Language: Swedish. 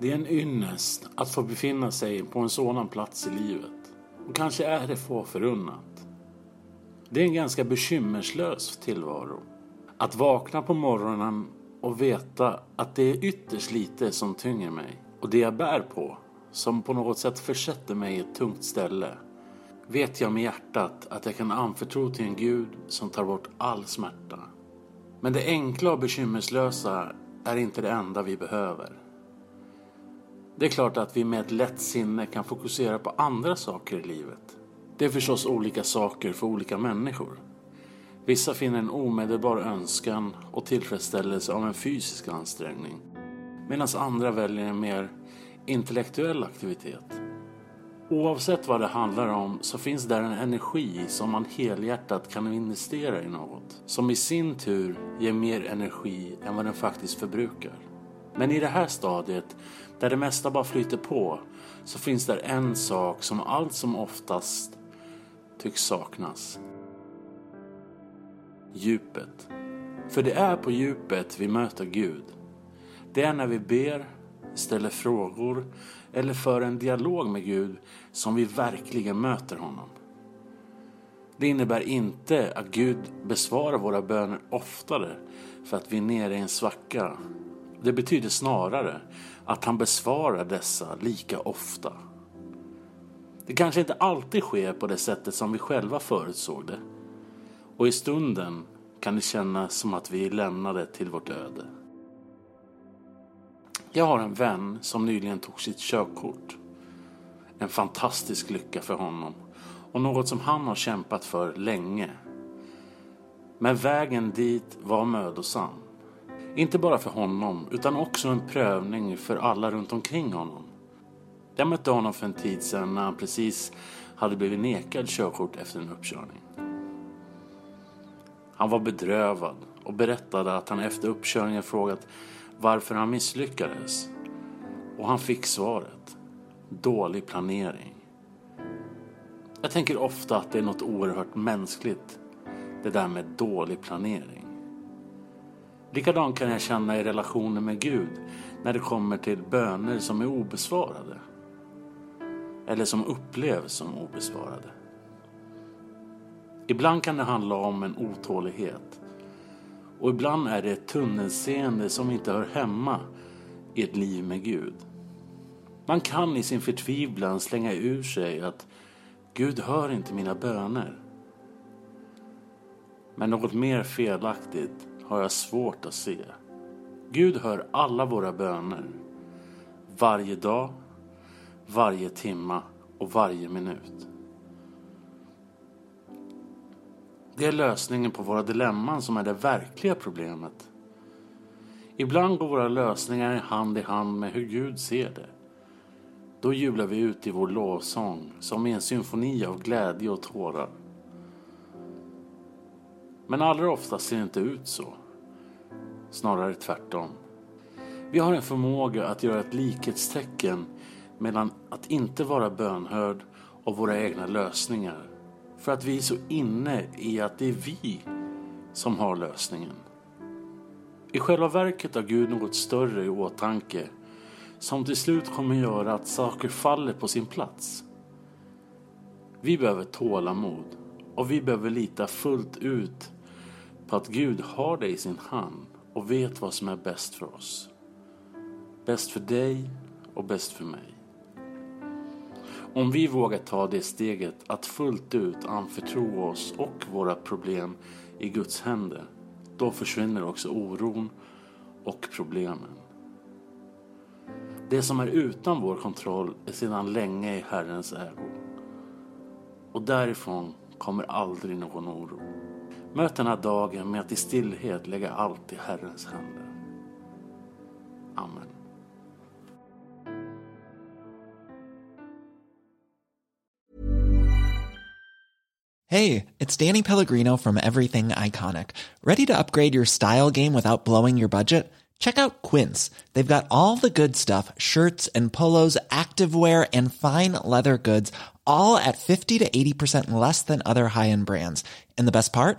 Det är en ynnest att få befinna sig på en sådan plats i livet. Och kanske är det få förunnat. Det är en ganska bekymmerslös tillvaro. Att vakna på morgonen och veta att det är ytterst lite som tynger mig. Och det jag bär på, som på något sätt försätter mig i ett tungt ställe. Vet jag med hjärtat att jag kan anförtro till en Gud som tar bort all smärta. Men det enkla och bekymmerslösa är inte det enda vi behöver. Det är klart att vi med ett lätt sinne kan fokusera på andra saker i livet. Det är förstås olika saker för olika människor. Vissa finner en omedelbar önskan och tillfredsställelse av en fysisk ansträngning. Medan andra väljer en mer intellektuell aktivitet. Oavsett vad det handlar om så finns där en energi som man helhjärtat kan investera i något. Som i sin tur ger mer energi än vad den faktiskt förbrukar. Men i det här stadiet, där det mesta bara flyter på, så finns där en sak som allt som oftast tycks saknas. Djupet. För det är på djupet vi möter Gud. Det är när vi ber, ställer frågor eller för en dialog med Gud som vi verkligen möter honom. Det innebär inte att Gud besvarar våra böner oftare för att vi är nere i en svacka det betyder snarare att han besvarar dessa lika ofta. Det kanske inte alltid sker på det sättet som vi själva förutsåg det. Och i stunden kan det kännas som att vi är lämnade till vårt öde. Jag har en vän som nyligen tog sitt körkort. En fantastisk lycka för honom och något som han har kämpat för länge. Men vägen dit var mödosam. Inte bara för honom, utan också en prövning för alla runt omkring honom. Jag mötte honom för en tid sedan när han precis hade blivit nekad körkort efter en uppkörning. Han var bedrövad och berättade att han efter uppkörningen frågat varför han misslyckades. Och han fick svaret. Dålig planering. Jag tänker ofta att det är något oerhört mänskligt. Det där med dålig planering. Likadant kan jag känna i relationen med Gud när det kommer till böner som är obesvarade. Eller som upplevs som obesvarade. Ibland kan det handla om en otålighet. Och ibland är det ett tunnelseende som inte hör hemma i ett liv med Gud. Man kan i sin förtvivlan slänga ur sig att Gud hör inte mina böner. Men något mer felaktigt har jag svårt att se. Gud hör alla våra böner. Varje dag, varje timma och varje minut. Det är lösningen på våra dilemman som är det verkliga problemet. Ibland går våra lösningar hand i hand med hur Gud ser det. Då jublar vi ut i vår lovsång som i en symfoni av glädje och tårar. Men allra oftast ser det inte ut så. Snarare tvärtom. Vi har en förmåga att göra ett likhetstecken mellan att inte vara bönhörd och våra egna lösningar. För att vi är så inne i att det är vi som har lösningen. I själva verket har Gud något större i åtanke som till slut kommer göra att saker faller på sin plats. Vi behöver tålamod och vi behöver lita fullt ut på att Gud har det i sin hand och vet vad som är bäst för oss. Bäst för dig och bäst för mig. Om vi vågar ta det steget att fullt ut anförtro oss och våra problem i Guds händer, då försvinner också oron och problemen. Det som är utan vår kontroll är sedan länge i Herrens ägo. Och därifrån kommer aldrig någon oro. Möt den här dagen med att i stillhet lägga allt i Herrens händer. Amen. Hey, it's Danny Pellegrino from Everything Iconic. Ready to upgrade your style game without blowing your budget? Check out Quince. They've got all the good stuff shirts and polos, activewear, and fine leather goods, all at 50 to 80% less than other high end brands. And the best part?